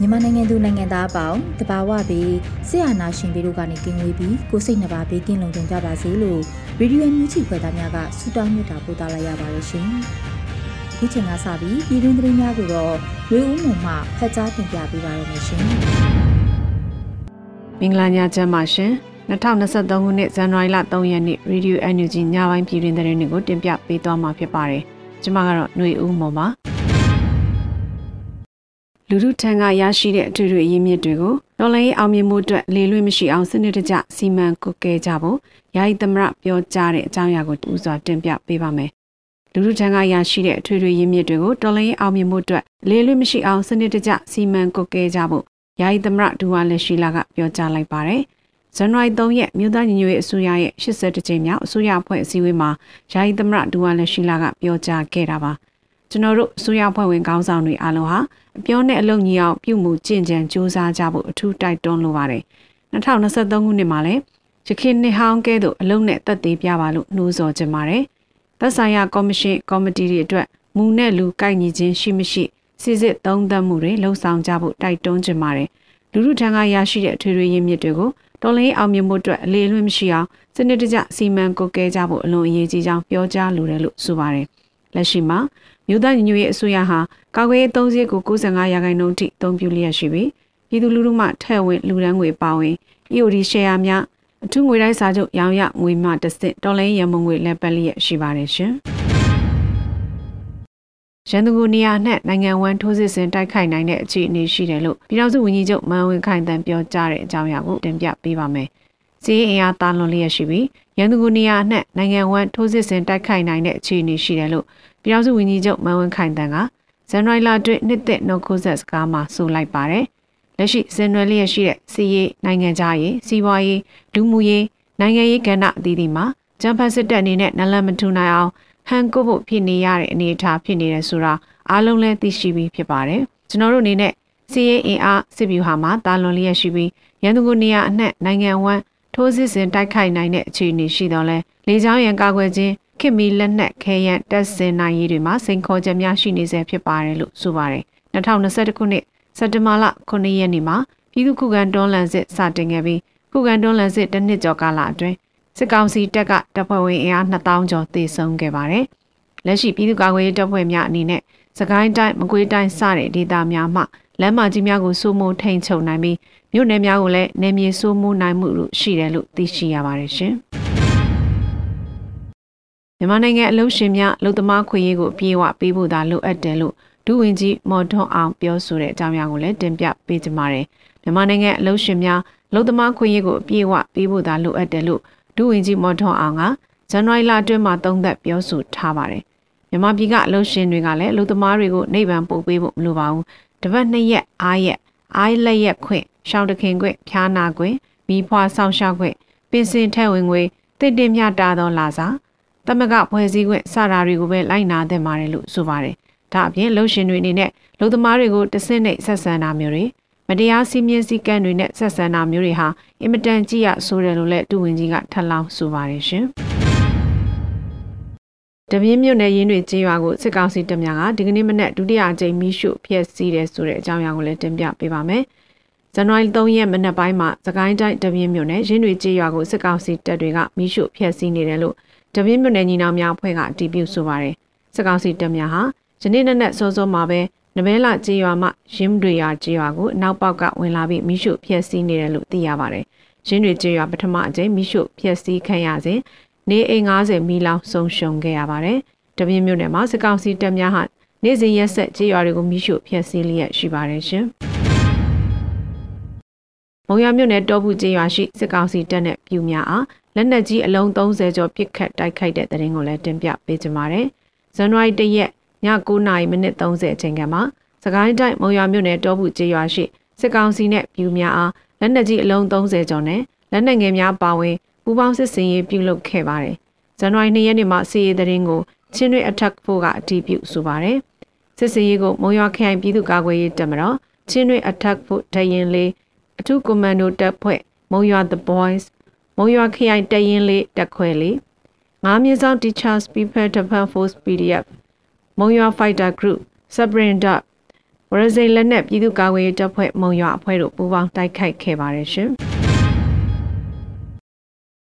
မြန်မာနိုင်ငံသူနိုင်ငံသားအပေါင်းတဘာဝပြီးဆရာနာရှင်ပြီးတို့ကနေကင်းဝေးပြီးကိုစိတ်နှပါဘေးကင်းလုံခြုံကြပါစေလို့ရေဒီယိုမြူးချီခွဲသားများကဆုတောင်းမြတ်တာပို့သလိုက်ရပါတယ်ရှင်။ဒီချိန်ကစပြီးပြည်တွင်းသတင်းများကိုတော့ရွေဦးမှုမှဖတ်ကြားတင်ပြပေးပါရမရှင်။မင်္ဂလာညချမ်းပါရှင်။2023ခုနှစ်ဇန်နဝါရီလ3ရက်နေ့ Radio NUG ညပိုင်းပြည်တွင်သတင်းတွေကိုတင်ပြပေးသွားမှာဖြစ်ပါတယ်။ ကျွန်မကတော့ຫນွေဦးမော်ပါ။လူထုထံကရရှိတဲ့အထွေထွေအရင်းမြစ်တွေကိုတော်လိုင်းအောင်မြင်မှုအတွက်လေလွင့်မရှိအောင်စနစ်တကျစီမံကုတ်ကဲကြဖို့ယာယီသမရပြောကြားတဲ့အကြောင်းအရာကိုဥစွာတင်ပြပေးပါမယ်။လူထုထံကရရှိတဲ့အထွေထွေရင်းမြစ်တွေကိုတော်လိုင်းအောင်မြင်မှုအတွက်လေလွင့်မရှိအောင်စနစ်တကျစီမံကုတ်ကဲကြဖို့ယာယီသမရဒူဝါလက်ရှိလာကပြောကြားလိုက်ပါတယ်။ ဇန်နဝါရီ3ရက်မြို့သားညီညွတ်ရေးအစိုးရရဲ့82ကြိမ်မြောက်အစိုးရအဖွဲ့အစည်းအဝေးမှာယာယီသမရဒူဝါလက်ရှိလာကပြောကြားခဲ့တာပါ။ကျွန်တော်တို့အစိုးရဖွဲ့ဝင်ခေါင်းဆောင်တွေအားလုံးဟာအပြောနဲ့အလုပ်ညီအောင်ပြုမှုကျင့်ကြံစူးစမ်းကြဖို့အထူးတိုက်တွန်းလိုပါတယ်2023ခုနှစ်မှာလည်းရခိုင်နှစ်ဟောင်းကဲသို့အလုပ်နဲ့တက်သေးပြပါလို့နှိုးဆော်ကြပါတယ်သက်ဆိုင်ရာကော်မရှင်ကော်မတီတွေအတွက်မူနဲ့လူကိုက်ညီခြင်းရှိမရှိစစ်စစ်သုံးသပ်မှုတွေလှုံ့ဆော်ကြဖို့တိုက်တွန်းကြပါတယ်လူလူထံကရရှိတဲ့အထွေထွေရင်းမြစ်တွေကို တော်လင်းအောင်မြင်မှုအတွက်အလေးအလွတ်မရှိအောင်စနစ်တကျစီမံကုတ်ကဲကြဖို့အလွန်အရေးကြီးကြောင်းပြောကြားလိုတယ်လို့ဆိုပါတယ်လက်ရှိမှာမြို့သားညီညွတ်ရေးအစိုးရဟာကာကွယ်ရေးသုံးစည်းကို95ရာခိုင်နှုန်းထိအသုံးပြုလျက်ရှိပြီးပြည်သူလူထုမှထဲ့ဝင်လူဒန်းငွေပါဝင် EOD ရှယ်ယာများအထူးငွေတိုင်းစာချုပ်ရောင်းရငွေမှတစ်ဆင့်တော်လိုင်းရမုံငွေလက်ပတ်လျက်ရှိပါတယ်ရှင်။ ရန်သူကိုနေရာနဲ့နိုင်ငံဝန်ထိုးစစ်ဆင်တိုက်ခိုက်နိုင်တဲ့အခြေအနေရှိတယ်လို့ပြည်ထောင်စုဝန်ကြီးချုပ်မန်ဝင်းခိုင်တန်ပြောကြားတဲ့အကြောင်းအရာကိုတင်ပြပေးပါမယ်။စီးရင်အားတာလွန်လျက်ရှိပြီးရန်သူကိုနေရာနဲ့နိုင်ငံဝန်ထိုးစစ်ဆင်တိုက်ခိုက်နိုင်တဲ့အခြေအနေရှိတယ်လို့ပြည်ထောင်စုဝန်ကြီးချုပ်မန်ဝင်းခိုင်တန်ကဇန်နဝါရီလအတွင်းနှစ်သက်နှုတ်ခိုးဆက်စကားမှာဆိုလိုက်ပါတယ်။လက်ရှိဇန်နဝါရီလရှိတဲ့စီးရေးနိုင်ငံခြားရေးစီးပွားရေးလူမှုရေးနိုင်ငံရေးကဏ္ဍအသီးသီးမှာဂျမ်ဖတ်စစ်တပ်အနေနဲ့နလန်မထူနိုင်အောင် ဟန်ကိုဖို့ဖြစ်နေရတဲ့အနေအထားဖြစ်နေတယ်ဆိုတာအားလုံးလည်းသိရှိပြီးဖြစ်ပါတယ်။ကျွန်တော်တို့အနေနဲ့စီးရေးအင်အားစစ်ဗျူဟာမှာတာလွန်လျက်ရှိပြီးရန်သူကိုနေရာအနှံ့နိုင်ငံဝမ်းထိုးစစ်ဆင်တိုက်ခိုက်နိုင်တဲ့အခြေအနေရှိတော့လဲလေကြောင်းရန်ကာကွယ်ခြင်းခင်မီလက်နက်ခဲယမ်းတပ်စင်နိုင်ရေးတွေမှာစိန်ခေါ်ချက်များရှိနေဆဲဖြစ်ပါတယ်လို့ဆိုပါတယ်2021ခုနှစ်စက်တင်ဘာလ9ရက်နေ့မှာပြည်သူ့ခုခံတွန်းလှန်စစ်စတင်ခဲ့ပြီးခုခံတွန်းလှန်စစ်တစ်နှစ်ကျော်ကာလအတွင်း စစ်ကောင်စီတပ်ကတပ်ဖွဲ့ဝင်အင်အား2000ကျော်သေဆုံးခဲ့ပါတယ်လက်ရှိပြည်သူ့ကာကွယ်ရေးတပ်ဖွဲ့များအနေနဲ့စကိုင်းတိုင်းမကွေးတိုင်းစတဲ့ဒေသများမှလမ်းမကြီးများကိုစိုးမိုးထိန်ချုပ်နိုင်ပြီးမြို့နယ်များကိုလည်းနယ်မြေစိုးမိုးနိုင်မှုလို့ရှိတယ်လို့သိရှိရပါတယ်ရှင်။မြန်မာနိုင်ငံအလုံးရှင်များလူသမားခွင့်ရေးကိုအပြည့်အဝပေးဖို့သာလိုအပ်တယ်လို့ဒုဝန်ကြီးမော်ထွန်းအောင်ပြောဆိုတဲ့အကြောင်းအရာကိုလည်းတင်ပြပေးကြပါမယ်။မြန်မာနိုင်ငံအလုံးရှင်များလူသမားခွင့်ရေးကိုအပြည့်အဝပေးဖို့သာလိုအပ်တယ်လို့ ဒုဝန်ကြီးမော်ထွန်းအောင်ကဇန်နဝါရီလအတွင်းမှာသုံးသပ်ပြောဆိုထားပါတယ်။မြန်မာပြည်ကအလုံးရှင်တွေကလည်းလူသမားတွေကိုနှိပ်ပံပို့ပေးဖို့မလိုပါဘူး။တပတ်နှစ်ရက်အားရက်အားလက်ရက်ခွင့်ရှောင်းတခင်ခွင့်ဖျားနာခွင့်မိဖွာဆောင်ရှောက်ခွင့်ပင်စင်ထဲဝင်ငွေတည်တင်မြတာသောလာစားတမကဖွဲ့စည်းခွင့်စတာတွေကိုပဲလိုက်နာသင့်ပါတယ်လို့ဆိုပါတယ်။ဒါအပြင်လှုပ်ရှင်တွေအနေနဲ့လူသမားတွေကိုတဆင့်နဲ့ဆက်ဆံတာမျိုးတွေ မတရားစီးမြင်စည်းကမ်းတွေနဲ့ဆက်ဆံတာမျိုးတွေဟာအင်မတန်ကြည့်ရဆိုးတယ်လို့လည်းတူဝင်ကြီးကထပ်လောင်းဆိုပါတယ်ရှင်။တပြင်းမြုပ်နယ်ရင်းတွေကြေးရွာကိုစစ်ကောင်စီတပ်များကဒီကနေ့မနက်ဒုတိယအကြိမ်မီးရှို့ဖျက်ဆီးတယ်ဆိုတဲ့အကြောင်းအရာကိုလည်းတင်ပြပေးပါမယ်။ဇန်နဝါရီ3ရက်မနက်ပိုင်းမှာသကိုင်းတိုင်းတပြင်းမြုပ်နယ်ရင်းတွေကြေးရွာကိုစစ်ကောင်စီတပ်တွေကမီးရှို့ဖျက်ဆီးနေတယ်လို့တပင်းမြို့နယ်ညီနောင်များအဖွဲ့ကအတည်ပြုဆိုပါတယ်စစ်ကောင်စီတပ်များဟာယနေ့နေ့နဲ့စောစောမှာပဲ နဘဲလာကြေးရွာမှရင်းတွေရွာကြေးရွာကိုနောက်ပေါက်ကဝင်လာပြီးမိရှုဖျက်ဆီးနေတယ်လို့သိရပါတယ်။ရင်းတွေကြေးရွာပထမအကြိမ်မိရှုဖျက်ဆီးခံရစဉ်နေအိမ်90မီလောင်ဆုံးရှုံခဲ့ရပါတယ်။တပြင်းမြို့နယ်မှာစစ်ကောင်စီတပ်များဟာနေ့စဉ်ရက်ဆက်ကြေးရွာတွေကိုမိရှုဖျက်ဆီးလျက်ရှိပါတယ်ရှင်။မုံရမြို့နယ်တောဘူးကျေးရွာရှိစစ်ကောင်စီတပ်နဲ့ပြူများအားလက်နက်ကြီးအလုံး30ကျော်ပစ်ခတ်တိုက်ခိုက်တဲ့တဲ့ရင်ကိုလည်းတင်ပြပေးကြပါမယ်။ဇန်နဝါရီ၁ရက်ည 9:30မိနစ်30အချိန်ကမှစကိုင်းတိုင်းမုံရွာမြို့နယ်တောဘူးကျေးရွာရှိစစ်ကောင်စီနဲ့ပြူများအားလက်နက်ကြီးအလုံး30ကျော်နဲ့လက်နက်ငယ်များပါဝင်ပူးပေါင်းစစ်စင်ရေးပြုလုပ်ခဲ့ပါတယ်။ဇန်နဝါရီ2ရက်နေ့မှာစီရေးတဲ့ရင်ကိုချင်းတွေ attack ဖို့ကအတည်ပြုဆိုပါတယ်။စစ်စင်ရေးကိုမုံရွာခရိုင်ပြည်သူ့ကာကွယ်ရေးတပ်မတော်ချင်းတွေ attack ဖို့တရင်လေးအထူးကွန်မန်ဒိုတပ်ဖွဲ့မုံရွာ The Boys မုံရွာခရိုင်တရင်လေးတက်ခွဲလေးငါးမြင့်ဆောင် Teachers People Defense Force PDF မုံရွာ Fighter Group Sabrina ဝရစိန်လက်နက်ပြည်သူ့ကာကွယ်ရေးတပ်ဖွဲ့မုံရွာအဖွဲ့တို့ပူးပေါင်းတိုက်ခိုက်ခဲ့ပါတယ်ရှင်။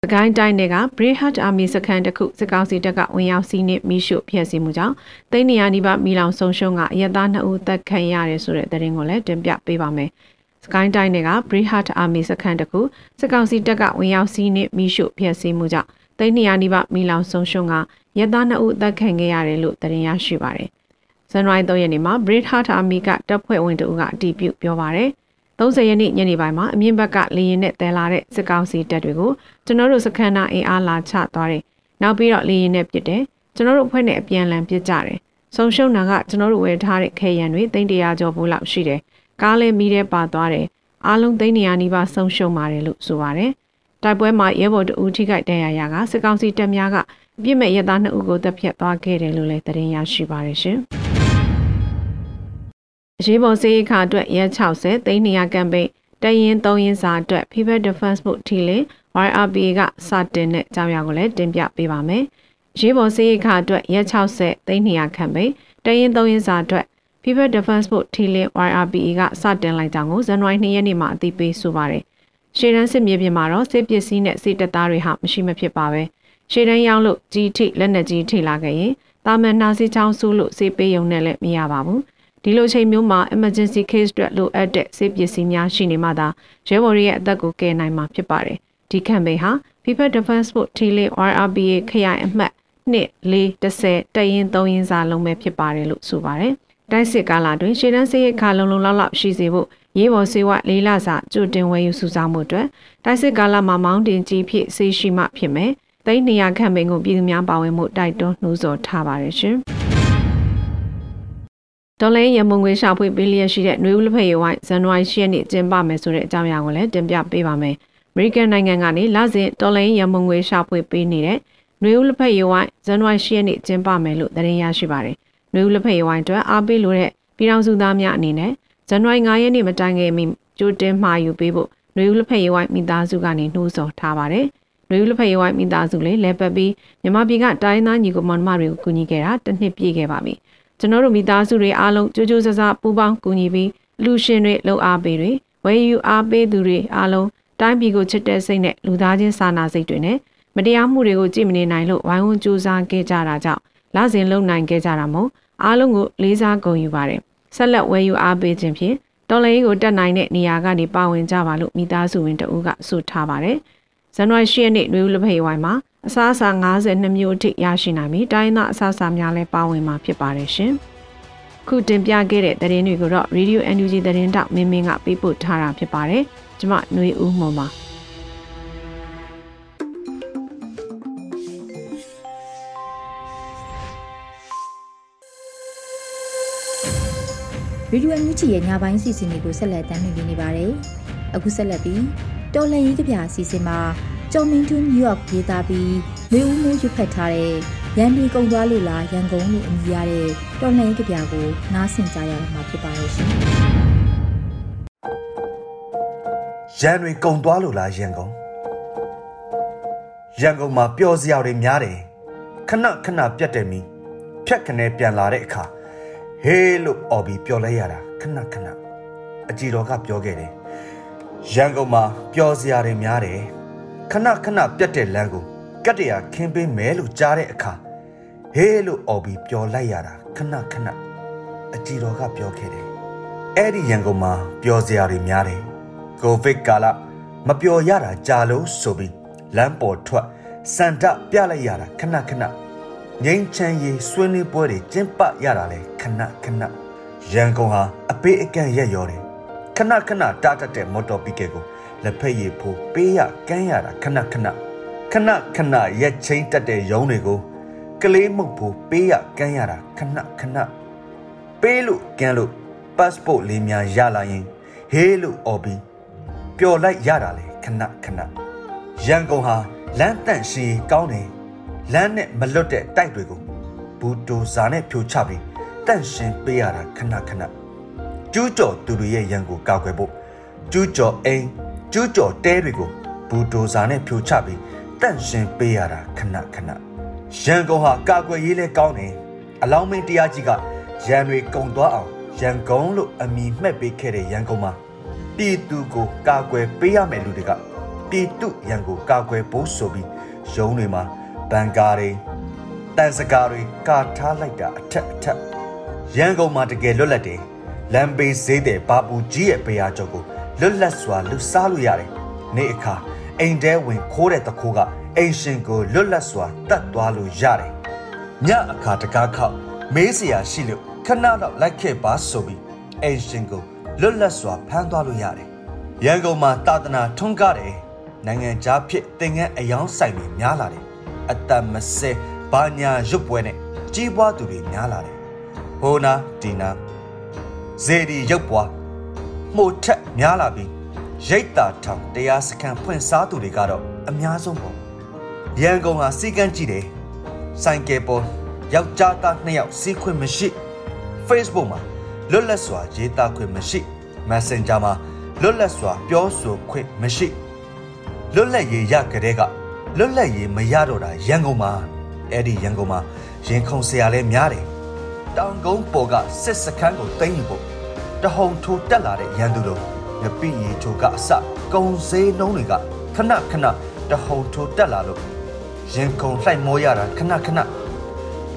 စကိုင်းတိုင်းတွေက Brehart Army စခန်းတစ်ခုစစ်ကောင်စီတပ်ကဝင်ရောက်စီးနင်းမိရှုဖျက်ဆီးမှုကြောင့်တိန်းနေရနီးပါးမိလောင်ဆုံးရှုံးကအရက်သား2ဦးသက်ခံရတယ်ဆိုတဲ့သတင်းကိုလည်းတင်ပြပေးပါမယ်။စကိုင်းတိုင်းတွေက Brehart Army စခန်းတစ်ခုစစ်ကောင်စီတပ်ကဝင်ရောက်စီးနင်းမိရှုဖျက်ဆီးမှုကြောင့် တိန်းနေရနီးပါးမိလောင်ဆုံးရှုံးကရက်သား2ဦးသက်ခံခဲ့ရတယ်လို့သတင်းရရှိပါတယ်။ဇန်နဝါရီ3ရက်နေ့မှာ Brehart Army ကတပ်ဖွဲ့ဝင်တို့ကအတည်ပြုပြောပါတယ်။30ရက်နေ့ညနေပိုင်းမှာအမြင့်ဘက်ကလေရင်နဲ့တဲလာတဲ့စစ်ကောင်စီတပ်တွေကိုကျွန်တော်တို့စခန်းသားအင်အားလာချသွားတယ်။နောက်ပြီးတော့လေရင်နဲ့ပစ်တယ်။ကျွန်တော်တို့အဖွဲ့နဲ့အပြန်အလှန်ပစ်ကြတယ်။ဆုံရှုံနာကကျွန်တော်တို့ဝယ်ထားတဲ့ခဲရန်တွေသိန်းတရာကျော်ဘူးလောက်ရှိတယ်။ကားလည်းမီးတဲ့ပါသွားတယ်။အားလုံးသိန်းနေရာနီးပါးဆုံရှုံပါတယ်လို့ဆိုပါတယ်။ တိုက်ပွဲမှာရဲဘော်တဦးထိခိုက်ဒဏ်ရာရကစစ်ကောင်စီတပ်များကအပြစ်မဲ့ရဲသား2ဦးကိုတပ်ဖြတ်သွားခဲ့တယ်လို့လည်းသတင်းရရှိပါတယ်ရှင်။အရေးပေါ်စေးအခါအတွက်ရဲ60သိန်း200ကမ်ပိန်းတရင်3ရင်စာအတွက် People Defense မှုထီလင် YRPA ကစတင်တဲ့အကြောင်းအရာကိုလည်းတင်ပြပေးပါမယ်။ရေးပေါ်စေးအခါအတွက်ရဲ60သိန်း200ကမ်ပိန်းတရင်3ရင်စာအတွက် People Defense မှုထီလင် YRPA ကစတင်လိုက်ကြောင်းကိုဇန်နဝါရီ2ရက်နေ့မှာအသိပေးဆိုပါတယ်။ ရှေ့တန်းစစ်မြေပြင်မှာတော့စစ်ပစ္စည်းနဲ့စစ်တပ်သားတွေဟာမရှိမဖြစ်ပါပဲ။ရှေ့တန်းရောက်လို့ကြီးထိလက်နက်ကြီးထိလာခဲ့ရင်တာမန်နာစီချောင်းစုလို့စေးပေးရုံနဲ့လည်းမရပါဘူး။ဒီလိုချိန်မျိုးမှာ emergency case အတွက်လိုအပ်တဲ့ဆေးပစ္စည်းများရှိနေမှသာရဲဘော်ရဲ့အသက်ကိုကယ်နိုင်မှာဖြစ်ပါတယ်။ဒီ campaign ဟာ People Defense Force Tele RRBA ခရိုင်အမှတ်2 4 10တရင်3ရင်စာလုံးပဲဖြစ်ပါတယ်လို့ဆိုပါတယ်။တိုက်စစ်ကာလတွင်ရှေ့တန်းစေးရိတ်ခါလုံလုံလောက်လောက်ရှိစေဖို့ ရေးပေါ်စေဝလေးလစာကြိုတင်ဝယ်ယူစုဆောင်းမှုအတွက်တိုက်စစ်ကာလမှာမောင်းတင်ကြီးဖြစ်စေရှိမှဖြစ်မယ်။သိန်း200ခန့်ပင်ကိုပြည်သူများပါဝင်မှုတိုက်တွန်းနှိုးဆော်ထားပါတယ်ရှင်။ဒေါ်လာရမုံငွေရှာဖွေပေးလျက်ရှိတဲ့နှွေဦးလက်ဖက်ရဝိုင်းဇန်နဝါရီ10ရက်နေ့ကျင်းပမယ်ဆိုတဲ့အကြောင်းအရာကိုလည်းတင်ပြပေးပါမယ်။အမေရိကန်နိုင်ငံကနေလစဉ်ဒေါ်လာရမုံငွေရှာဖွေပေးနေတဲ့နှွေဦးလက်ဖက်ရဝိုင်းဇန်နဝါရီ10ရက်နေ့ကျင်းပမယ်လို့သတင်းရရှိပါတယ်။နှွေဦးလက်ဖက်ရဝိုင်းအတွက်အားပေးလို့တဲ့ပြည်ထောင်စုသားများအနေနဲ့ ဇန်နဝါရီ9ရက်နေ့မတိုင်ခင်မီကြိုတင်မှာယူပေးဖို့နှွေဦးလက်ဖက်ရဝိုင်းမိသားစုကနေနှိုးဆော်ထားပါတယ်။နှွေဦးလက်ဖက်ရဝိုင်းမိသားစုလေးလဲပတ်ပြီးမြန်မာပြည်ကတိုင်းသားညီကိုမောင်နှမတွေကိုကူညီခဲ့တာတစ်နှစ်ပြည့်ခဲ့ပါပြီ။ကျွန်တော်တို့မိသားစုတွေအားလုံးကြိုးကြိုးဆဆပူးပေါင်းကူညီပြီးလူရှင်တွေလှုပ်အားပေးတွေဝယ်ယူအားပေးသူတွေအားလုံးတိုင်းပြည်ကိုချစ်တဲ့စိတ်နဲ့လူသားချင်းစာနာစိတ်တွေနဲ့မတရားမှုတွေကိုကြည့်မနေနိုင်လို့ဝိုင်းဝန်းကြိုးစားခဲ့ကြတာကြောင့်လစဉ်လုံနိုင်ခဲ့ကြတာမို့အားလုံးကိုလေးစားဂုဏ်ယူပါတယ် ဆက်လက်ဝယ်ယူအားပေးခြင်းဖြင့်တော်လိုင်းကိုတက်နိုင်တဲ့နေရာကနေပါဝင်ကြပါလို့မိသားစုဝင်တအူးကဆုထားပါတယ်ဇန်နဝါရီ10ရက်နေ့နွေဦးလက်ဖက်ဝိုင်းမှာအစားအစာ52မျိုးအထိရရှိနိုင်ပြီးတိုင်းသားအစားအစာများလည်းပါဝင်မှာဖြစ်ပါတယ်ရှင်။ခုတင်ပြခဲ့တဲ့သတင်းတွေကိုတော့ Radio NUG သတင်းတောက်မင်းမင်းကပေးပို့ထားတာဖြစ်ပါတယ်။ကျွန်မຫນွေဦးမှန်ပါ ရေဒီယိုအန်ယူဂျီရဲ့ညပိုင်းစီစဉ်တွေကိုဆက်လက်တင်ပြနေပါတယ်။အခုဆက်လက်ပြီးတော်လှန်ရေးကြပြအစီအစဉ်မှာကျော်မင်းတွန်းနယူးယောက်ရေးသားပြီးမေဦးမိုးရွတ်ဖက်ထားတဲ့ရန်ဒီကုံသွားလို့လားရန်ကုန်လို့အမည်ရတဲ့တော်လှန်ရေးကြပြကိုနားဆင်ကြရမှာဖြစ်ပါရဲ့ရှင်ရန်တွေကုံသွားလို့လားရန်ကုန်ရန်ကုန်မှာပျော်စရာတွေများတယ်ခဏခဏပြတ်တယ်မီဖြတ်ခနဲပြန်လာတဲ့အခါ ဟေးလို့អော်ပြီးပြောလိုက်ရတာခဏခဏအကြည်တော်ကပြောခဲ့တယ်ရန်ကုန်မှာပျော်စရာတွေများတယ်ခဏခဏပြတ်တဲ့လမ်းကိုကတ်တရာခင်းပေးမယ်လို့ကြားတဲ့အခါဟဟေးလို့អော်ပြီးပျော်လိုက်ရတာခဏခဏအကြည်တော်ကပြောခဲ့တယ်အဲ့ဒီရန်ကုန်မှာပျော်စရာတွေများတယ်ကိုဗစ်ကာလမပျော်ရတာကြာလို့ဆိုပြီးလမ်းပေါ်ထွက်စန္ဒပြလိုက်ရတာခဏခဏ ငိမ့်ချမ်းရေးဆွေးနွေးပွဲတွေကျင်းပရတာလဲခဏခဏရန်ကုန်ဟာအပေးအကန့်ရက်ရောတယ်ခဏခဏတားတတ်တဲ့မော်တော်ပီကယ်ကိုလက်ဖက်ရည်ဖိုးပေးရကမ်းရတာခဏခဏခဏခဏရက်ချင်းတက်တဲ့ရုံးတွေကိုကလေးမှုတ်ဖို့ပေးရကမ်းရတာခဏခဏပေးလို့ကမ်းလို့ passport လေးများရလာရင်ဟေးလို့អော်ပြီးပျော်လိုက်ရတာလေခဏခဏရန်ကုန်ဟာလမ်းတန့်ရှည်ကောင်းတယ် လမ်းနဲ့မလွတ်တဲ့တိုက်တွေကိုဘူတိုဇာနဲ့ဖြိုချပြီးတန့်ရှင်းပေးရတာခဏခဏကျူးကျော်သူတွေရဲ့ရန်ကိုကောက်ွယ်ဖို့ကျူးကျော်အိမ်ကျူးကျော်တဲတွေကိုဘူတိုဇာနဲ့ဖြိုချပြီးတန့်ရှင်းပေးရတာခဏခဏရန်ကုန်ဟာကာကွယ်ရေးလဲကောင်းတယ်အလောင်းမင်းတရားကြီးကရန်တွေကုံသွားအောင်ရန်ကုန်လို့အမည်မှတ်ပေးခဲ့တဲ့ရန်ကုန်မှာပြည်သူကိုကာကွယ်ပေးရမယ်လူတွေကပြည်သူရန်ကိုကာကွယ်ဖို့ဆိုပြီးရုံးတွေမှာ ဘန်ကာတွေတန်စကာတွေကာထားလိုက်တာအထက်အထက်ရန်ကုန်မှာတကယ်လွတ်လပ်တယ်လမ်းဘေးဈေးတဲ့ဘာပူကြီးရဲ့ပေရာကျော်ကိုလွတ်လပ်စွာလူစားလို့ရတယ်နေ့အခါအိမ်ထဲဝင်ခိုးတဲ့တခိုးကအိမ်ရှင်ကိုလွတ်လပ်စွာတတ်သွားလို့ရတယ်ညအခါတကားခောက်မေးစရာရှိလို့ခဏတော့လိုက်ခဲ့ပါဆိုပြီးအိမ်ရှင်ကိုလွတ်လပ်စွာဖမ်းသွားလို့ရတယ်ရန်ကုန်မှာတာသနာထွန်းကားတယ်နိုင်ငံခြားဖြစ်သင်ငန်းအယောင်းဆိုင်တွေများလာတယ် အတမစဲဘာညာရွတ်ပွဲနဲ့ကြီးပွားသူတွေများလာတယ်ဟိုနာဒီနာဇေဒီရုပ်ပွားမှုထက်များလာပြီးရိတ်တာထောင်တရားစခန်းဖွင့်စားသူတွေကတော့အများဆုံးပေါ့ရန်ကုန်ဟာစီကန်းကြည့်တယ်ဆိုင်ကယ်ပေါ်ယောက်ျားသားနှစ်ယောက်စီးခွင့်မရှိ Facebook မှာလွတ်လပ်စွာရေးသားခွင့်မရှိ Messenger မှာလွတ်လပ်စွာပြောဆိုခွင့်မရှိလွတ်လပ်ရေးရကြတဲ့က လွတ်လပ်ရေးမရတော့တာရန်ကုန်မှာအဲ့ဒီရန်ကုန်မှာရင်ခုန်စရာလဲများတယ်တောင်ကုန်းပေါ်ကစစ်စခန်းကိုသိမ်းယူဖို့တဟုန်ထိုးတက်လာတဲ့ရန်သူတို့ငပိရီချိုကအစကုံစေးလုံးတွေကခဏခဏတဟုန်ထိုးတက်လာလို့ရင်ခုန်လှိုက်မောရတာခဏခဏ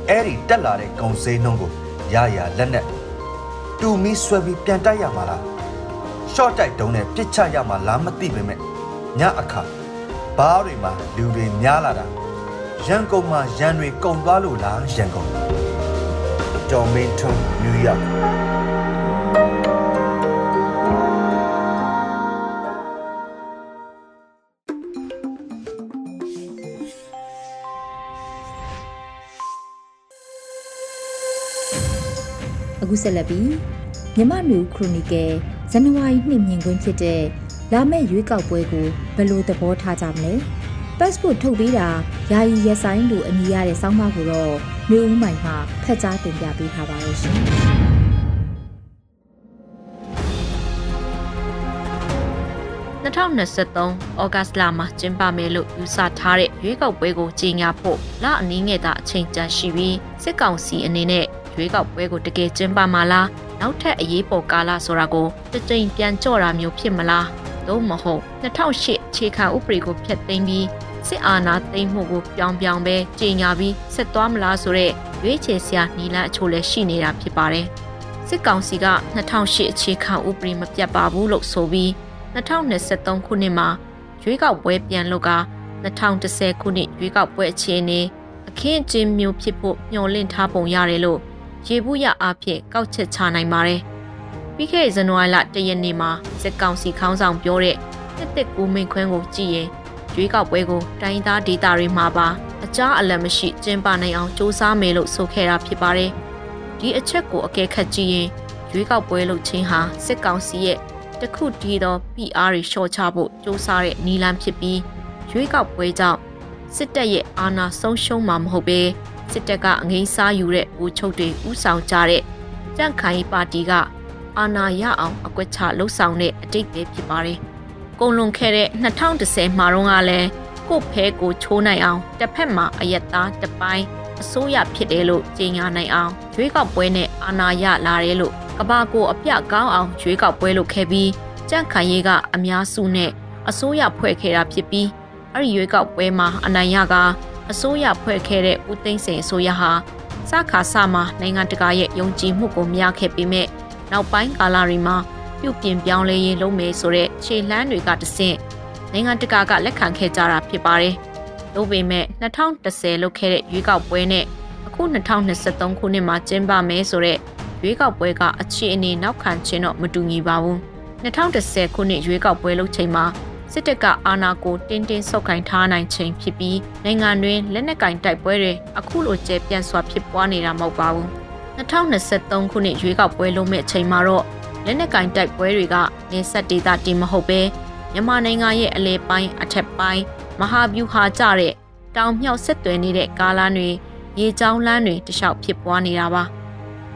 အဲ့ဒီတက်လာတဲ့ကုံစေးနှုံးကိုရရလက်နဲ့တူမီဆွဲပြီးပြန်တိုက်ရမှာလားရှော့တိုက်တုံးနဲ့ပြစ်ချရမှာလားမသိပေမဲ့ညအခါ ဘားတွေမှာလူတွေများလာတာရန်ကုန်မှာရန်တွေကုန်သွားလို့လားရန်ကုန်ဂျော်မင်းထွန်းနယူးယောက်အခုဆက်လက်ပြီးမြမနူခရိုနီကယ်ဇန်နဝါရီနှစ်မြင်ကွင်းဖြစ်တဲ့ လာမယ့်ရွေးကောက်ပွဲကိုဘယ်လိုသဘောထားကြမလဲ passport ထုတ်ပေးတာယာယီရက်ဆိုင်လို့အမည်ရတဲ့စောင်းမကိုတော့မျိုးဦးမိုင်မှဖက်ကြားတင်ပြပေးထားပါရရှင်2023ဩဂတ်လမှာကျင်းပမယ်လို့ယူဆထားတဲ့ရွေးကောက်ပွဲကိုကြီးညာဖို့လအနည်းငယ်သာအချိန်ကြာရှိပြီးစစ်ကောင်စီအနေနဲ့ရွေးကောက်ပွဲကိုတကယ်ကျင်းပမှာလားနောက်ထပ်အရေးပေါ်ကာလဆိုတာကိုတကြိမ်ပြန်ကြော့တာမျိုးဖြစ်မလား သို့မဟုတ်2008အခြေခံဥပဒေကိုဖျက်သိမ်းပြီးစစ်အာဏာသိမ်းမှုကိုပြောင်းပြောင်းပဲကြီးညာပြီးဆက်သွားမလားဆိုတဲ့ရွေးချယ်စရာနီလန်းအချို့လည်းရှိနေတာဖြစ်ပါတယ်စစ်ကောင်စီက2008အခြေခံဥပဒေမပြတ်ပါဘူးလို့ဆိုပြီး2023ခုနှစ်မှာရွေးကောက်ပွဲပြန်လုပ်က2010ခုနှစ်ရွေးကောက်ပွဲအခြေအနေအခင်းအကျင်းမျိုးဖြစ်ဖို့မျှော်လင့်ထားပုံရတယ်လို့ရေဘူးရအားဖြင့်ကောက်ချက်ချနိုင်ပါတယ်။ ပြီးခဲ့တဲ့ဇန်နဝါရီလ၁ရက်နေ့မှာစစ်ကောင်စီခေါင်းဆောင်ပြောတဲ့တစ်တစ်ကိုမိန်ခွန်းကိုကြည့်ရင်ရွေးကောက်ပွဲကိုတိုင်းသားဒေသတွေမှာပါအကြားအလတ်မရှိကျင်းပနိုင်အောင်စ조사မယ်လို့ဆိုခဲ့တာဖြစ်ပါတယ်။ဒီအချက်ကိုအကဲခတ်ကြည့်ရင်ရွေးကောက်ပွဲလုပ်ခြင်းဟာစစ်ကောင်စီရဲ့တခုတည်းသော PR တွေရှော့ချဖို့စ조사တဲ့နီလန်းဖြစ်ပြီးရွေးကောက်ပွဲကြောင့်စစ်တပ်ရဲ့အာဏာဆုံးရှုံးမှာမဟုတ်ဘဲစစ်တပ်ကအငိမ့်စားယူတဲ့ဦးချုပ်တွေဥဆောင်ကြတဲ့ကြန့်ခိုင်ပါတီက အာဏာရအောင်အကွက်ချလှုပ်ဆောင်တဲ့အတိတ်ပဲဖြစ်ပါတယ်။ကုန်လွန်ခဲ့တဲ့2010မှာတော့ကလည်းကို့ဖဲကိုချိုးနိုင်အောင်တစ်ဖက်မှာအယက်သားတစ်ပိုင်းအစိုးရဖြစ်တယ်လို့ကြေညာနိုင်အောင်ရွေးကောက်ပွဲနဲ့အာဏာရလာတယ်လို့ကဘာကိုအပြကောင်းအောင်ရွေးကောက်ပွဲလုပ်ခဲ့ပြီးကြန့်ခိုင်ရေးကအများစုနဲ့အစိုးရဖွဲ့ခဲ့တာဖြစ်ပြီးအဲ့ဒီရွေးကောက်ပွဲမှာအနိုင်ရကအစိုးရဖွဲ့ခဲ့တဲ့ဦးသိန်းစိန်အစိုးရဟာစခါစမှာနိုင်ငံတကာရဲ့ယုံကြည်မှုကိုမရခဲ့ပေမဲ့ နောက်ပိုင်းကာလတွေမှာပြုပြင်ပြောင်းလဲရေးလုပ်မယ်ဆိုတဲ့ခြေလှမ်းတွေကတဆင့်နိုင်ငံတကာကလက်ခံခဲ့ကြတာဖြစ်ပါတယ်။ဒါပေမဲ့2010လုပ်ခဲ့တဲ့ရွေးကောက်ပွဲနဲ့အခု2023ခုနှစ်မှာကျင်းပမယ်ဆိုတဲ့ရွေးကောက်ပွဲကအခြေအနေနောက်ခံခြင်းတော့မတူညီပါဘူး။2010ခုနှစ်ရွေးကောက်ပွဲလုပ်ချိန်မှာစစ်တပ်ကအာဏာကိုတင်းတင်းဆုပ်ကိုင်ထားနိုင်ချိန်ဖြစ်ပြီးနိုင်ငံတွင်လက်နက်ကင်တိုက်ပွဲတွေအခုလိုကျပြန့်စွာဖြစ်ပွားနေတာမဟုတ်ပါဘူး 2023ခုနှစ်ရွေးကောက်ပွဲလုံးမဲ့ချိန်မှာတော့လက်နက်ကင်တိုက်ပွဲတွေကနေဆက်ဒေသတင်မဟုတ်ပဲမြန်မာနိုင်ငံရဲ့အလဲပိုင်းအထက်ပိုင်းမဟာဗျူဟာကျတဲ့တောင်မြောက်ဆက်သွယ်နေတဲ့ကားလမ်းတွေရေကြောင်းလမ်းတွေတခြားဖြစ်ပွားနေတာပါ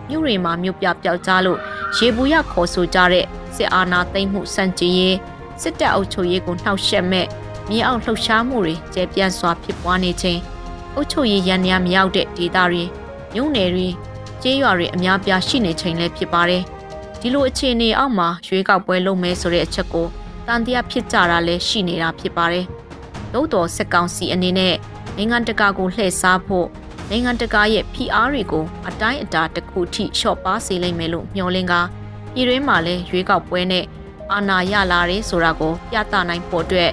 မြို့တွေမှာမြို့ပြပျောက်ကြားလို့ရေဘူးရခေါ်ဆိုကြတဲ့စစ်အာဏာသိမ်းမှုစန့်ကျင်ရေးစစ်တပ်အုပ်ချုပ်ရေးကိုနှောက်ယှက်မဲ့မြေအောက်လှုပ်ရှားမှုတွေကျဲပြန့်စွာဖြစ်ပွားနေခြင်းအုပ်ချုပ်ရေးရန်ရာမရောက်တဲ့ဒေသတွေမြို့နယ်တွေ ကျေးရွာတွေအများပြားရှိနေချိန်လည်းဖြစ်ပါတယ်ဒီလိုအခြေအနေအောက်မှာရွေးကောက်ပွဲလုပ်မဲဆိုတဲ့အချက်ကိုတန်တရားဖြစ်ကြတာလည်းရှိနေတာဖြစ်ပါတယ်။သို့တော်စက်ကောင်စီအနေနဲ့နိုင်ငံတကာကိုလှည့်စားဖို့နိုင်ငံတကာရဲ့ဖိအားတွေကိုအတိုင်းအတာတစ်ခုထိလျှော့ပါစေလိမ့်မယ်လို့မျှော်လင့်ကပြည်တွင်းမှာလည်းရွေးကောက်ပွဲနဲ့အာဏာရလာတယ်ဆိုတာကိုပြသနိုင်ဖို့အတွက်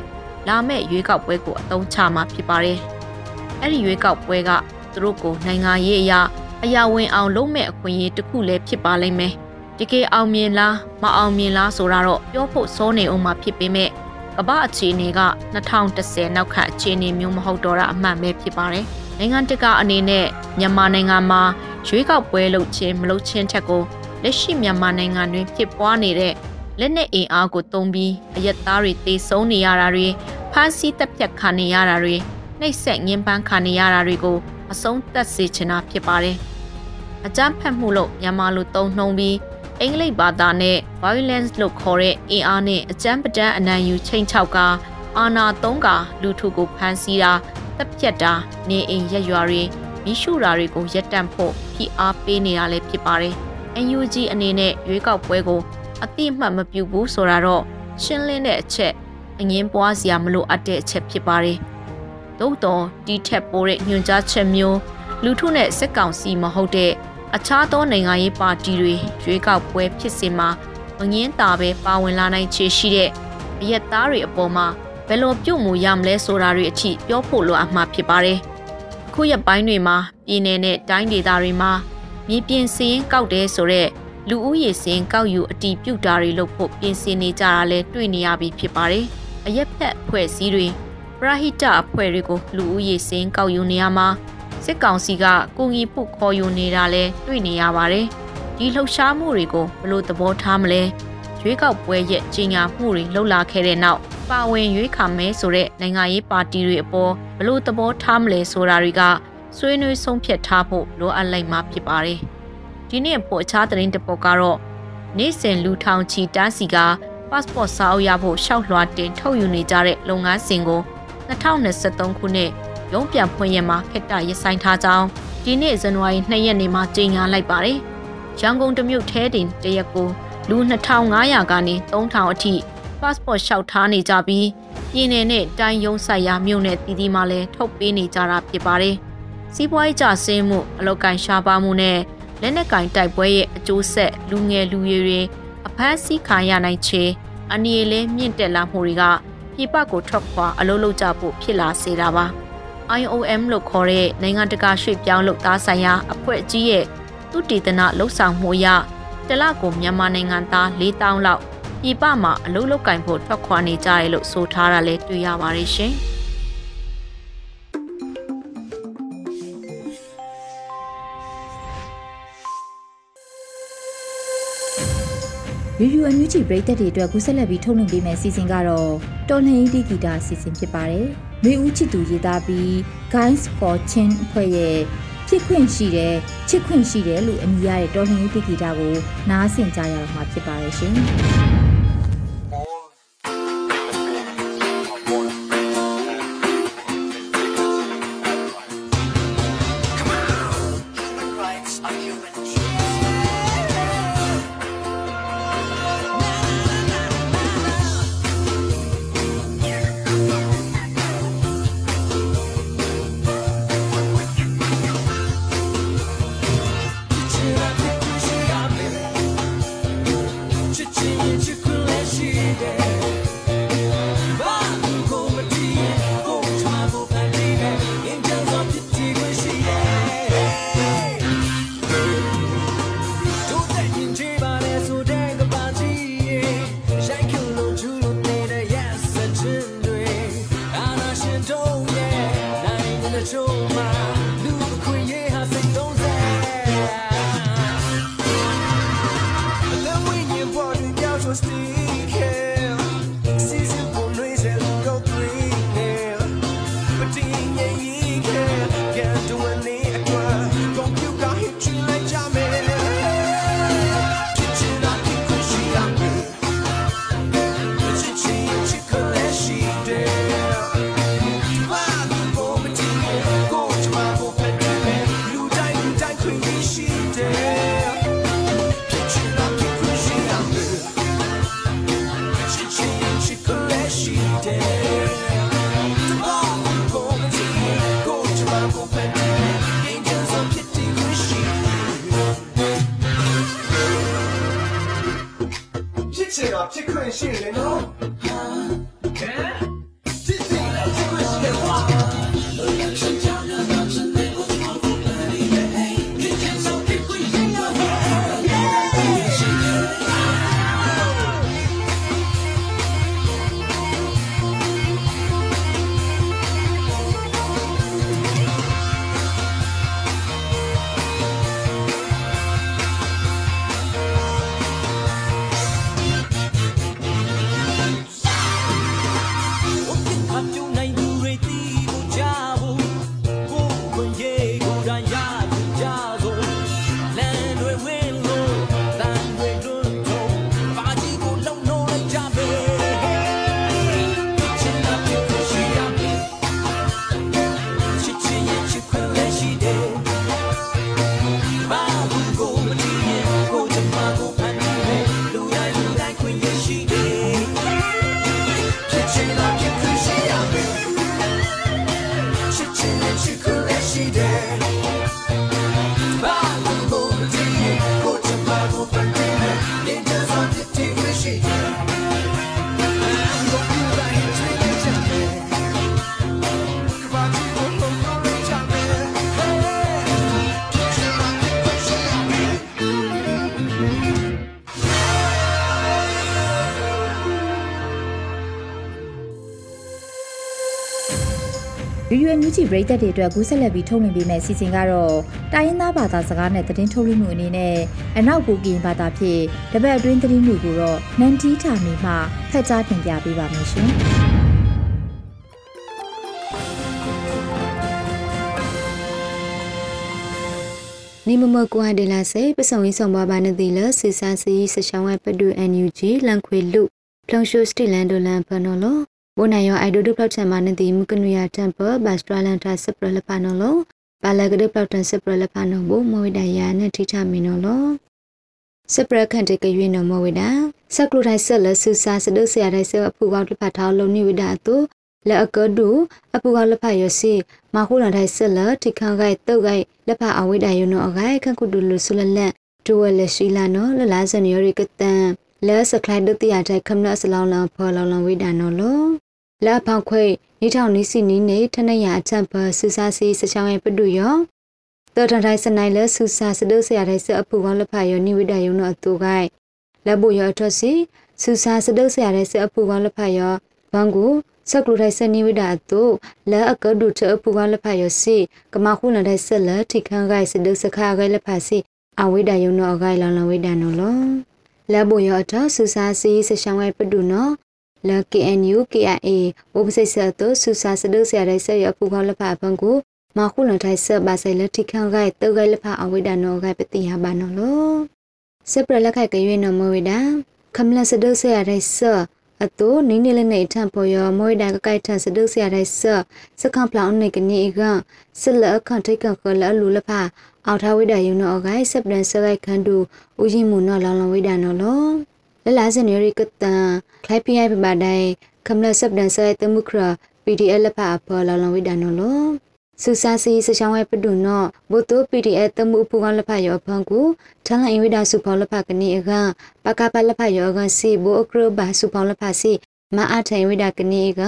လာမယ့်ရွေးကောက်ပွဲကိုအသုံးချမှာဖြစ်ပါတယ်။အဲ့ဒီရွေးကောက်ပွဲကသူတို့ကိုနိုင်ငံရေးအရာ အရာဝင်အောင်လုပ်မဲ့အခွင့်အရေးတစ်ခုလည်းဖြစ်ပါလိမ့်မယ်။တကယ်အောင်မြင်လားမအောင်မြင်လားဆိုတာတော့ပြောဖို့စောနေအောင်မှဖြစ်ပေမဲ့ကမ္ဘာအခြေအနေက2010နောက်ခန့်အခြေအနေမျိုးမဟုတ်တော့တာအမှန်ပဲဖြစ်ပါတယ်။နိုင်ငံတကာအနေနဲ့မြန်မာနိုင်ငံမှာရွေးကောက်ပွဲလုပ်ခြင်းမလုပ်ခြင်းထက်ကိုလက်ရှိမြန်မာနိုင်ငံတွင်ဖြစ်ပွားနေတဲ့လက်နက်အင်အားကိုသုံးပြီးအရက်သားတွေတေဆုံးနေရတာတွေဖမ်းဆီးတပ်ဖြတ်ခံနေရတာတွေနှိပ်စက်ညှဉ်းပန်းခံနေရတာတွေကိုအဆုံးသတ်စေချင်တာဖြစ်ပါတယ်။ အကြမ်းဖက်မှုလို့မြန်မာလိုသုံးနှုံပြီးအင်္ဂလိပ်ဘာသာနဲ့ violence လို့ခေါ်တဲ့အင်အားနဲ့အကြမ်းပတမ်းအနံယူချိန်ချောက်ကအာနာသုံးကလူထုကိုဖမ်းဆီးတာတပ်ဖြတ်တာနေအိမ်ရက်ရွာတွေမိရှုတာတွေကိုရပ်တန့်ဖို့ဖိအားပေးနေတာလည်းဖြစ်ပါတယ်။ NUG အနေနဲ့ရွေးကောက်ပွဲကိုအတိအမှတ်မပြုဘူးဆိုတာတော့ရှင်းလင်းတဲ့အချက်အငင်းပွားစရာမလိုအပ်တဲ့အချက်ဖြစ်ပါတယ်။သို့တော့ဒီထက်ပိုတဲ့ညွှန်ကြားချက်မျိုးလူထုနဲ့စစ်ကောင်စီမဟုတ်တဲ့ အခြားသောနိုင်ငံရေးပါတီတွေရွေးကောက်ပွဲဖြစ်စဉ်မှာမငင်းတာပဲပါဝင်လာနိုင်ခြေရှိတဲ့အရက်သားတွေအပေါ်မှာဘယ်လိုပြုတ်မှုရမလဲဆိုတာတွေအထိပြောဖို့လိုအပ်မှာဖြစ်ပါတယ်။အခုရက်ပိုင်းတွေမှာပြည်내နဲ့တိုင်းဒေသတွေမှာမြေပြင်စည်ရင်ကောက်တယ်ဆိုတော့လူဦးရေစင်ကောက်ယူအတီးပြုတ်တာတွေလုပ်ဖို့ပြင်ဆင်နေကြတာလဲတွေ့နေရပြီဖြစ်ပါတယ်။အရက်ဖက်အဖွဲ့အစည်းတွေပရဟိတအဖွဲ့တွေကိုလူဦးရေစင်ကောက်ယူနေရမှာ စစ်ကောင်စီကကိုငီဖို့ခေါ်ယူနေတာလဲတွေ့နေရပါတယ်။ဒီလှုပ်ရှားမှုတွေကိုဘလို့သဘောထားမလဲ။ရွေးကောက်ပွဲရဲ့ကြီးညာမှုတွေလှုပ်လာခဲ့တဲ့နောက်ပါဝင်ရွေးခါမဲဆိုတဲ့နိုင်ငံရေးပါတီတွေအပေါ်ဘလို့သဘောထားမလဲဆိုတာတွေကဆွေးနွေးဆုံးဖြတ်ထားဖို့လိုအပ်လိုက်မှာဖြစ်ပါတယ်။ဒီနေ့ပေါ်အခြားသတင်းတစ်ပုဒ်ကတော့နေ့စဉ်လူထောင်ချီတန်းစီက passport စာအုပ်ရဖို့ရှောက်လွှာတင်ထုတ်ယူနေကြတဲ့လုပ်ငန်းစဉ်ကို2023ခုနှစ် ရုံးပြန်ဖွင့်ရမှာခက်တာရဆိုင်ထားကြောင်းဒီနေ့ဇန်နဝါရီ2ရက်နေ့မှာကြေညာလိုက်ပါတယ်။ရန်ကုန်တမြို့ထဲတင်တရက်ကိုလူ2500ကနေ3000အထိ passport လျှောက်ထားနေကြပြီးပြည်내နဲ့တိုင်းရုံးဆိုင်ရာမြို့နယ်တည်တည်မှလည်းထုတ်ပေးနေကြတာဖြစ်ပါတယ်။စီးပွားရေးကျဆင်းမှုအလောက်ကန်ရှားပါမှုနဲ့လက်နက်ကင်တိုက်ပွဲရဲ့အကျိုးဆက်လူငယ်လူရွယ်တွေအဖမ်းဆီးခံရနိုင်ခြေအနည်းလဲမြင့်တက်လာမှုတွေကပြပကိုထွက်ခွာအလုပ်လုပ်ကြဖို့ဖြစ်လာစေတာပါ IOM လို့ခေါ်တဲ့နိုင်ငံတကာရွှေ့ပြောင်းလုပ်သားဆိုင်ရာအဖွဲ့အကြီးရဲ့သူတည်တနာလှုပ်ဆောင်မှုအရတလကိုမြန်မာနိုင်ငံသား4000လောက်ပြပမှာအလုပ်လုပ်ကင်ဖို့ထွက်ခွာနေကြတယ်လို့ဆိုထားတာလည်းတွေ့ရပါတယ်ရှင်။ရီယူအန်ယူဂျီပရိသတ်တွေအတွက်ကူးဆက်လက်ပြီးထုတ်လွှင့်ပေးမယ့်စီစဉ်ကတော့တော်လှန်ရေးတီဂီတာစီစဉ်ဖြစ်ပါတယ်။ မေဦးချစ်သူရေးသားပြီး Guys for Chin အဖွဲ့ရဲ့ဖြစ်ခွင့်ရှိတယ်ချစ်ခွင့်ရှိတယ်လို့အမည်ရတဲ့တော်လှန်ရေးတီဂီတာကိုနားဆင်ကြရမှာဖြစ်ပါတယ်ရှင်။ ဗီဒီယိုမြူချီပရိသတ်တွေအတွက်ကူးဆက်လက်ပြီးထုတ်လွှင့်ပေးမယ့်အစီအစဉ်ကတော့တိုင်းရင်းသားဘာသာစကားနဲ့သတင်းထုတ်လွှင့်မှုအနေနဲ့အနောက်ကိုကရင်ဘာသာဖြင့်တပတ်အတွင်းသတင်းတွေကိုတော့နန်တီထာမီမှဖတ်ကြားတင်ပြပေးပါမယ်ရှင်။နိမမကွာဒေလာစေပစုံရင်းဆောင်ပါပါနေသည်လဆူဆာစီစချောင်းဝဲပဒူ NUG လန်ခွေလူဖလုံရှိုစတီလန်ဒိုလန်ဖနော်လော ဘိုနိုင်ယောအိုင်ဒိုဒုပလောက်ချန်မာနေသည်မကနူယာတမ်ပဘတ်စထရလန်တာစပရလပနော်လောပါလကဒပလောက်တန်စပရလပနော်ဘိုမဝိဒယာနဲ့ထိချမီနော်လောစပရခန့်တကရွေးနော်မဝိဒါစကလူတိုင်းဆက်လဆူဆာစဒုဆရာတိုင်းဆအဖူကောက်တဖတ်ထောင်းလုံးနိဝိဒါတုလက်အကဒူအပူကောက်လက်ဖတ်ရစီမခုလန်တိုင်းဆက်လထိခန့်ခိုက်တုတ်ခိုက်လက်ဖတ်အဝိဒါယနောအခိုက်ခန့်ကုတူလူဆုလလက်ဒူဝဲလက်ရှိလာနော်လလားစန်ယောရိကတန်လဲစကလိုက်ဒုတိယတိုက်ခမနအစလောင်းလောင်းဖော်လောင်းလောင်းဝိဒါနော်လော လာဖောက်ခွေနီထောင်နီစီနီနေထနရအချံပဆူဆာစီစချောင်းရဲ့ပဒူယောတော်ထန်တိုင်းစနိုင်လဲဆူဆာစဒုဆရာတိုင်းစအဖူကောင်းလက်ဖတ်ယောနိဝိဒါယနောအတူခိုက်လက်ဖို့ယောအထွတ်စီဆူဆာစဒုဆရာတိုင်းစအဖူကောင်းလက်ဖတ်ယောဘန်ကူစကလူထိုင်စနိဝိဒါတုလဲအကဒုထအပူကလက်ဖတ်ရစီကမခုနတဲ့ဆက်လက်ထိခန်းဂိုက်စဒုစခါဂိုက်လက်ဖတ်စီအဝိဒါယုံနောအဂိုက်လောင်လောင်ဝိဒါနောလောလဲဘိုရအထဆူစာစီစရှောင်းဝဲပဒုနော လဲ KNU KIA ဘိုးပစိတ်ဆက်တုဆူစာစဒုဆရာတဲ့ဆက်ရအပူကလက်ဖတ်ဘန်ကိုမခုနထိုင်ဆက်ပါဆိုင်လက်ထိခန်းဂိုက်တောဂိုက်လက်ဖတ်အဝိဒါနောဂိုက်ပတိယဘာနောလောစပရလက်ခိုက်ကရွေးနောမဝိဒါခမလစဒုဆရာတဲ့ဆက်အတူနင်းနေလနေထံပေါ်ရမွေးဒါကကိုက်ထန်စဒုဆရာတိုင်းဆစကံပလောင်းနေကနေကဆလအခန့်ထိတ်ကခလလူလဖအောက်ထားဝိဒါယုံနောအဂိုင်စပဒန်ဆဂိုက်ခန်တူဦးရင်မူနောလောင်လောင်ဝိဒါနောလော လလာစနေရီကတန်ခလိုက်ပြိုင်ပပါတိုင်းခမလစပဒန်ဆဂိုက်တမှုခရ PDF လဖအဖော်လောင်လောင်ဝိဒါနောလောစူစာစီစချောင်းဝဲပဒုနောဘုတု PDF တမှုဖူကလဖယောဖန်ကူထန်လအင်ဝိဒါစုဖော်လဖကနေအကပကပလဖယောကစီဘိုအကရဘာစုဖော်လဖစီမအားထိုင်ဝိဒါကနေက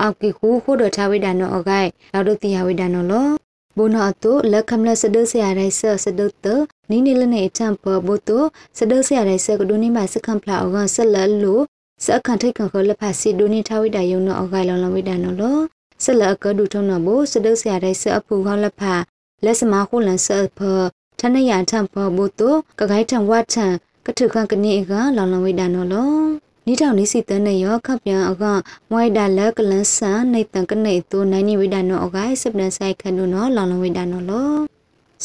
အောက်ကီခုခုဒထဝိဒါနောအဂိုက်လောက်ဒတိယဝိဒါနောလော ဘုနောအတုလက်ခမလစဒုဆရာရိုက်ဆစဒုတနီနီလနေတမ်ပဘုတုစဒုဆရာရိုက်ဆကဒုနိမစကံပလာအောကဆလလူစအခန့်ထိတ်ခခလဖစီဒုနိထဝိဒါယုံနောအဂိုက်လောင်လောဝိဒါနောလောဆလအကဒုထုံနဘစဒုဆရာရိုက်ဆအဖူခေါလဖလက်စမခုလန်ဆဖထနရထံဖဘုတုကဂိုက်ထံဝတ်ထံကထုခန့်ကနေကလောင်လောဝိဒါနောလော နီထောင်နီစီတန်းနဲ့ရောခပ်ပြန်အကမွိုက်ဒါလက်ကလန်ဆန်နေတန်ကနေတူနိုင်နီဝိဒါနောအဂိုင်စပနဆိုင်ခနုနောလောင်လောဝိဒါနောလော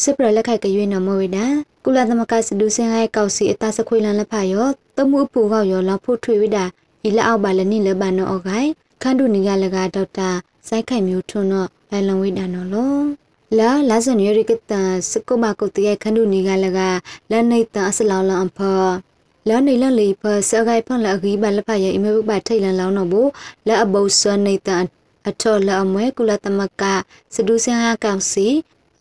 စပရလက်ခိုက်ကရွေးနော်မဝိဒါကုလသမကစဒူစင်ဟိုင်ကောက်စီအတစခွေလန်လက်ဖယောတမှုအပူကောက်ရောလောက်ဖို့ထွေဝိဒါဤလက်အောက်ပါလနိလဘနောအဂိုင်ခန္ဒုနီကလကဒေါက်တာစိုက်ခိုင်မျိုးထွန်းတော့လိုင်လွန်ဝိဒါနော်လောလာလာဇန်ရရိကတစကုမကုတ်ရဲ့ခန္ဒုနီကလကလက်နေတအစလောင်းလောင်းအဖော် လာနေလလီဖဆဂိုင်ဖန်လအဂီဘလဖရဲ့အမေဘုဘထိတ်လန်လောင်းတော့ဘူးလက်အဘုတ်ဆွနေတဲ့အထော်လအမွဲကုလသမကစဒူစင်ဟာကောင်စီ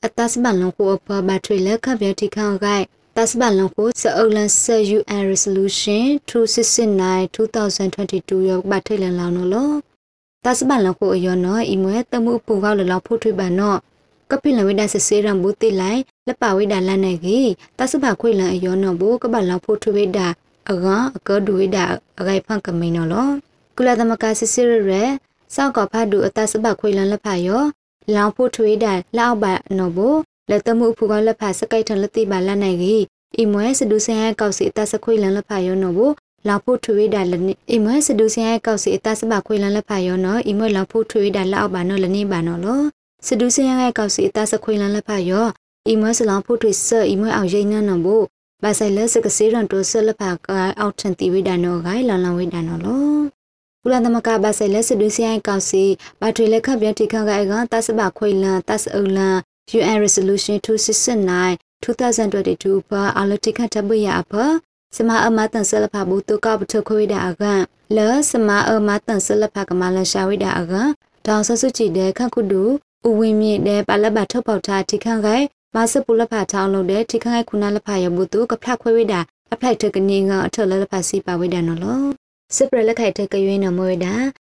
အတတ်စပန်လုံးကိုအဖဘတ်ထရီလက်ခပ်ပြတိခေါင်ဂိုက်တာစပလန်ကိုစအုလန်ဆာ UN resolution 2669 2022ရောက်ပါထိတ်လန်လောင်းနော်လောတာစပလန်ကိုအယောနော်အီမွဲတမှုပူကောက်လလောဖို့ထွေးပါနော် ကပိလဝိဒါစစေရံဘူးတိလိုက်လက်ပါဝိဒါလန်နေကြီးတာစပခွေလန်အယောနော်ဘူကပလောင်ဖို့ထွေးဝိဒါအကအကဒူဝိဒါအဂိုင်ဖန်ကမိန်နော်လောကုလသမဂ္ဂစစ်စစ်ရဲစောက်ကဖတ်ဒူအတစပခွေလန်လက်ဖာယောလောင်ဖို့ထွေးဒါလောက်ပါနော်ဘူလက်တမှုဖူကလက်ဖာစကိုက်ထန်လက်တိပါလန်နိုင်ကြီးအီမွဲစဒူဆန်ရဲ့ကောက်စီအတစခွေလန်လက်ဖာယောနော်ဘူလာဖို့ထွေးဒါလနေအီမွဲစဒူဆန်ရဲ့ကောက်စီအတစပခွေလန်လက်ဖာယောနော်အီမွဲလာဖို့ထွေးဒါလောက်ပါနော်လနေပါနော်လော စဒူဆန်ရဲ့ကောက်စီအတစခွေလန်လက်ဖာယောအီမွဲစလောင်ဖို့ထွေးဆာအီမွဲအောင်ရိနန်းနော်ဘူဘာဆိုင်လက်စကစီရန်တိုဆလက်ဖာကအောက်ထန်တီဝိဒါနော်ဂိုင်လန်လန်ဝိဒါနော်လောကုလသမဂ္ဂဘာဆိုင်လက်စဒူဆန်ရဲ့ကောက်စီဘာထွေလက်ခပ်ပြတိခန့်ကအဲကတစပခွေလန်တစအုလန် UN Resolution 2669 2022ပါအလတိခတ်တပွေရအဖစမအမတန်ဆလဖဘူတုကပထခွေဒအကလဲစမအမတန်ဆလဖကမလရှာဝိဒအကတောင်ဆဆုချီတဲ့ခန့်ခုဒူ ဥဝင်းမြင့်တဲ့ပလဘထုတ်ပေါထားတိခန့်ခိုင်မဆပူလဖထောင်းလို့တဲ့တိခန့်ခိုင်ခုနလဖရဘူတုကဖလခွေဝိဒအဖလိုက်တကနေကအထလလဖစီပါဝိဒနော်လောစပရလက်ခိုင်တကရွေးနမဝိဒ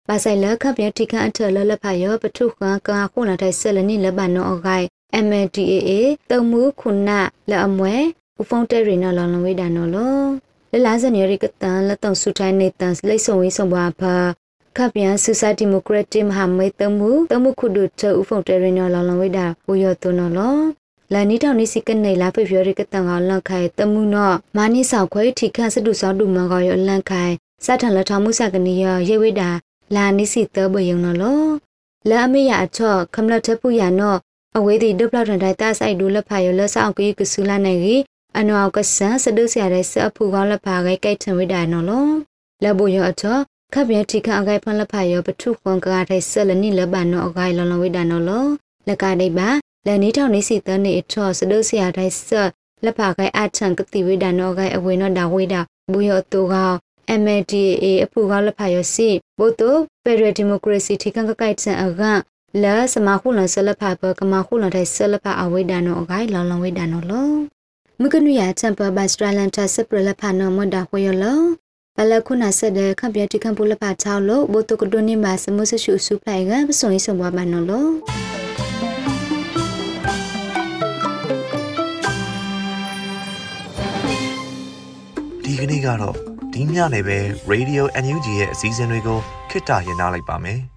ပါဆိုင်လခပ်ပြတိခန့်အထလလဖရပထုခကာခုနတဲ့ဆက်လနိလဘနောအဂိုင် MNDAA တုံမှုခုနလက်အမွဲဥဖုံတဲရီနော်လောင်လဝိဒါနော်လောလလာဇန်ရီကတန်လက်တုံဆူထိုင်းနေတန်လိတ်ဆုံဝေးဆုံပါဖာ ခပ်ပြန်ဆူစာဒီမိုကရက်တစ်မဟာမိတ်တုံမှုတုံမှုခုဒုထဥဖုံတဲရီနော်လောင်လဝိဒါဘူရတုနော်လောလန်နီတောင်နီစီကနေလာဖေဖော်ရီကတန်ကလန့်ခိုင်တမှုနော်မာနီဆောက်ခွဲထိခန့်စတုဆောက်ဒူမကောရလန့်ခိုင်စထန်လထောင်မှုစကနီရရေဝိဒါလာနီစီတဘယုံနော်လောလာအမေရအချော့ခမလထပူရနော်အဝေးဒီဒုပလောက်တန်တိုင်တဆိုင်ဒူလက်ဖာရလက်ဆောင်ကြီးကဆူလာနေကြီးအနောက်ကဆန်စဒုစရတဲ့စအဖူကောင်းလက်ဖာကဲကဲထင်ဝိဒါနော်လောလက်ဘူရအချော ခပ်ပြထိခအဂိုင်ဖန်လက်ဖာရပထုခွန်ကားတဲ့ဆက်လနိလက်ပါနော်အဂိုင်လော်လော်ဝိဒါနော်လောလက်ကဒိပါလက်နေထောင်နေစီတန်းနေအချောစဒုစရတဲ့ဆက်လက်ဖာကဲအချန်ကတိဝိဒါနော်အဂိုင်အဝေနော်ဒါဝိဒါဘူရတူကော MLDA အဖူကောင်းလက်ဖာရစီဘို့တိုဖက်ဒရယ်ဒီမိုကရေစီထိခန့်ကကိုက်ဆန်အကလဲစမခုလဆလဖပကမခုလတဲ့ဆလဖအဝိဒါနောအဂိုင်လောင်လောင်ဝိဒါနောလောမကနုရချမ်ပဘတ်စထရလန်တာစပရလဖနောမဒါဝေယလော ဘလခုနာဆက်တဲ့ခပ်ပြတိခန့်ပူလဖချောက်လို့ဘိုတုကဒိုနီမာစမှုဆရှုစုပလိုက်ကပစုံရေးဆောင်ပါမနောလောဒီကနေ့ကတော့ဒီညနေပဲ Radio NUG ရဲ့အစည်းအဝေးကိုခਿੱတရရလိုက်ပါမယ်။